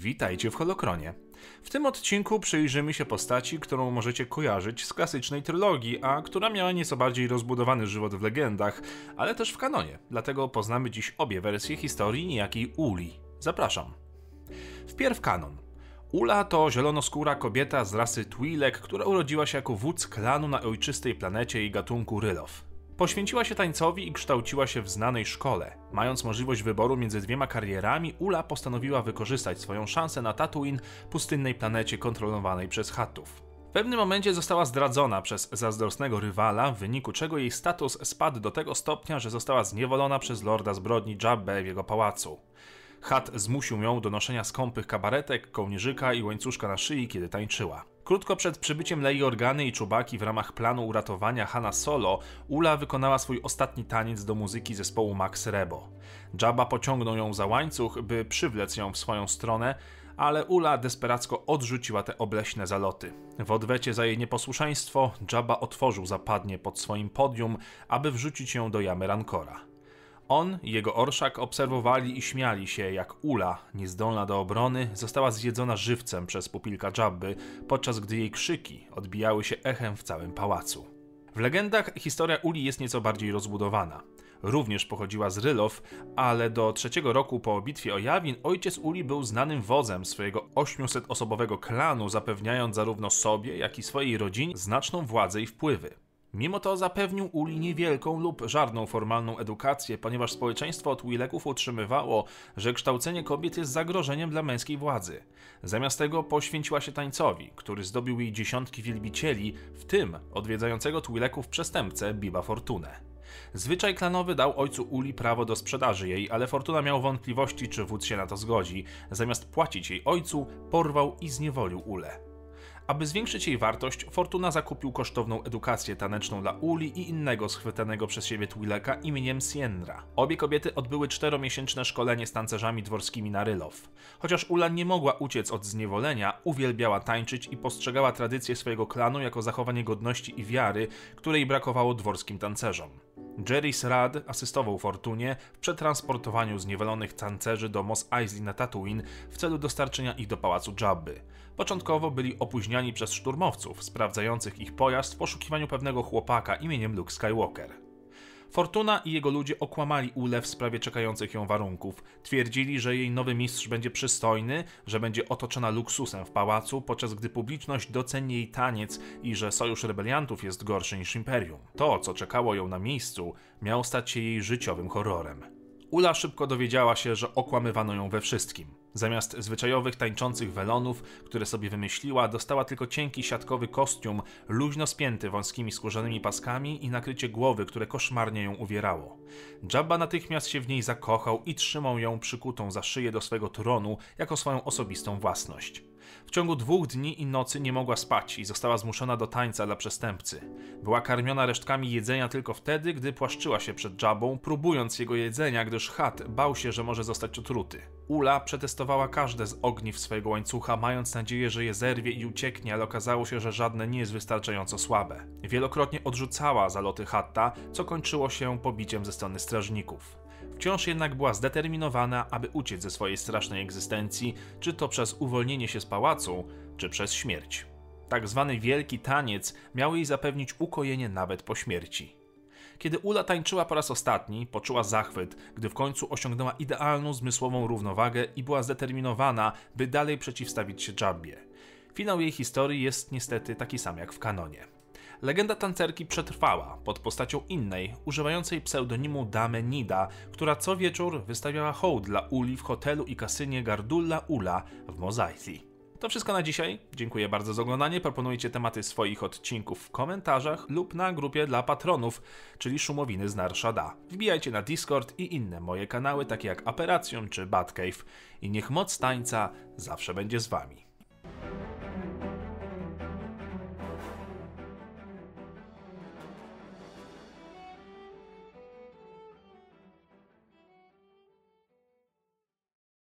Witajcie w Holokronie. W tym odcinku przyjrzymy się postaci, którą możecie kojarzyć z klasycznej trylogii, a która miała nieco bardziej rozbudowany żywot w legendach, ale też w kanonie. Dlatego poznamy dziś obie wersje historii niejakiej Uli. Zapraszam. Wpierw kanon. Ula to zielonoskóra kobieta z rasy Twi'lek, która urodziła się jako wódz klanu na ojczystej planecie i gatunku Rylow. Poświęciła się tańcowi i kształciła się w znanej szkole. Mając możliwość wyboru między dwiema karierami, Ula postanowiła wykorzystać swoją szansę na Tatooine, pustynnej planecie kontrolowanej przez Hattów. W pewnym momencie została zdradzona przez zazdrosnego rywala, w wyniku czego jej status spadł do tego stopnia, że została zniewolona przez lorda zbrodni Jabbę w jego pałacu. Hat zmusił ją do noszenia skąpych kabaretek, kołnierzyka i łańcuszka na szyi, kiedy tańczyła. Krótko przed przybyciem Lei Organy i Czubaki w ramach planu uratowania Hanna Solo, Ula wykonała swój ostatni taniec do muzyki zespołu Max Rebo. Jabba pociągnął ją za łańcuch, by przywlec ją w swoją stronę, ale Ula desperacko odrzuciła te obleśne zaloty. W odwecie za jej nieposłuszeństwo, Jabba otworzył zapadnie pod swoim podium, aby wrzucić ją do jamy Rancora. On i jego orszak obserwowali i śmiali się, jak Ula, niezdolna do obrony, została zjedzona żywcem przez pupilka Jabby, podczas gdy jej krzyki odbijały się echem w całym pałacu. W legendach historia Uli jest nieco bardziej rozbudowana. Również pochodziła z Rylow, ale do trzeciego roku po bitwie o Jawin ojciec Uli był znanym wodzem swojego 800-osobowego klanu, zapewniając zarówno sobie, jak i swojej rodzinie znaczną władzę i wpływy. Mimo to zapewnił Uli niewielką lub żadną formalną edukację, ponieważ społeczeństwo od Wileków utrzymywało, że kształcenie kobiet jest zagrożeniem dla męskiej władzy. Zamiast tego poświęciła się tańcowi, który zdobił jej dziesiątki wielbicieli, w tym odwiedzającego Twileków przestępcę Biba Fortunę. Zwyczaj klanowy dał ojcu Uli prawo do sprzedaży jej, ale Fortuna miał wątpliwości, czy wódz się na to zgodzi. Zamiast płacić jej ojcu, porwał i zniewolił Ulę. Aby zwiększyć jej wartość, Fortuna zakupił kosztowną edukację taneczną dla Uli i innego schwytanego przez siebie Twileka imieniem Sienra. Obie kobiety odbyły czteromiesięczne szkolenie z tancerzami dworskimi na Rylow. Chociaż Ula nie mogła uciec od zniewolenia, uwielbiała tańczyć i postrzegała tradycję swojego klanu jako zachowanie godności i wiary, której brakowało dworskim tancerzom. Jerry Srad asystował Fortunie w przetransportowaniu zniewolonych tancerzy do Mos Eisley na Tatooine w celu dostarczenia ich do pałacu Jabby. Początkowo byli opóźniani przez szturmowców sprawdzających ich pojazd w poszukiwaniu pewnego chłopaka imieniem Luke Skywalker. Fortuna i jego ludzie okłamali Ule w sprawie czekających ją warunków. Twierdzili, że jej nowy mistrz będzie przystojny, że będzie otoczona luksusem w pałacu, podczas gdy publiczność doceni jej taniec i że sojusz rebeliantów jest gorszy niż imperium. To, co czekało ją na miejscu, miało stać się jej życiowym horrorem. Ula szybko dowiedziała się, że okłamywano ją we wszystkim. Zamiast zwyczajowych tańczących welonów, które sobie wymyśliła, dostała tylko cienki siatkowy kostium, luźno spięty wąskimi skórzanymi paskami i nakrycie głowy, które koszmarnie ją uwierało. Jabba natychmiast się w niej zakochał i trzymał ją przykutą za szyję do swego tronu jako swoją osobistą własność. W ciągu dwóch dni i nocy nie mogła spać i została zmuszona do tańca dla przestępcy. Była karmiona resztkami jedzenia tylko wtedy, gdy płaszczyła się przed Jabą, próbując jego jedzenia, gdyż Hat bał się, że może zostać otruty. Ula przetestowała każde z ogniw swojego łańcucha, mając nadzieję, że je zerwie i ucieknie, ale okazało się, że żadne nie jest wystarczająco słabe. Wielokrotnie odrzucała zaloty Hatta, co kończyło się pobiciem ze strony strażników. Wciąż jednak była zdeterminowana, aby uciec ze swojej strasznej egzystencji, czy to przez uwolnienie się z pałacu, czy przez śmierć. Tak zwany wielki taniec miał jej zapewnić ukojenie nawet po śmierci. Kiedy Ula tańczyła po raz ostatni, poczuła zachwyt, gdy w końcu osiągnęła idealną zmysłową równowagę i była zdeterminowana, by dalej przeciwstawić się Jabbie. Finał jej historii jest niestety taki sam jak w kanonie. Legenda tancerki przetrwała pod postacią innej, używającej pseudonimu Dame Nida, która co wieczór wystawiała hołd dla Uli w hotelu i kasynie Gardulla Ula w Mozaithi. To wszystko na dzisiaj. Dziękuję bardzo za oglądanie. Proponujcie tematy swoich odcinków w komentarzach lub na grupie dla patronów, czyli Szumowiny z Narszada. Wbijajcie na Discord i inne moje kanały, takie jak Aperacjon czy Batcave. I niech moc tańca zawsze będzie z wami.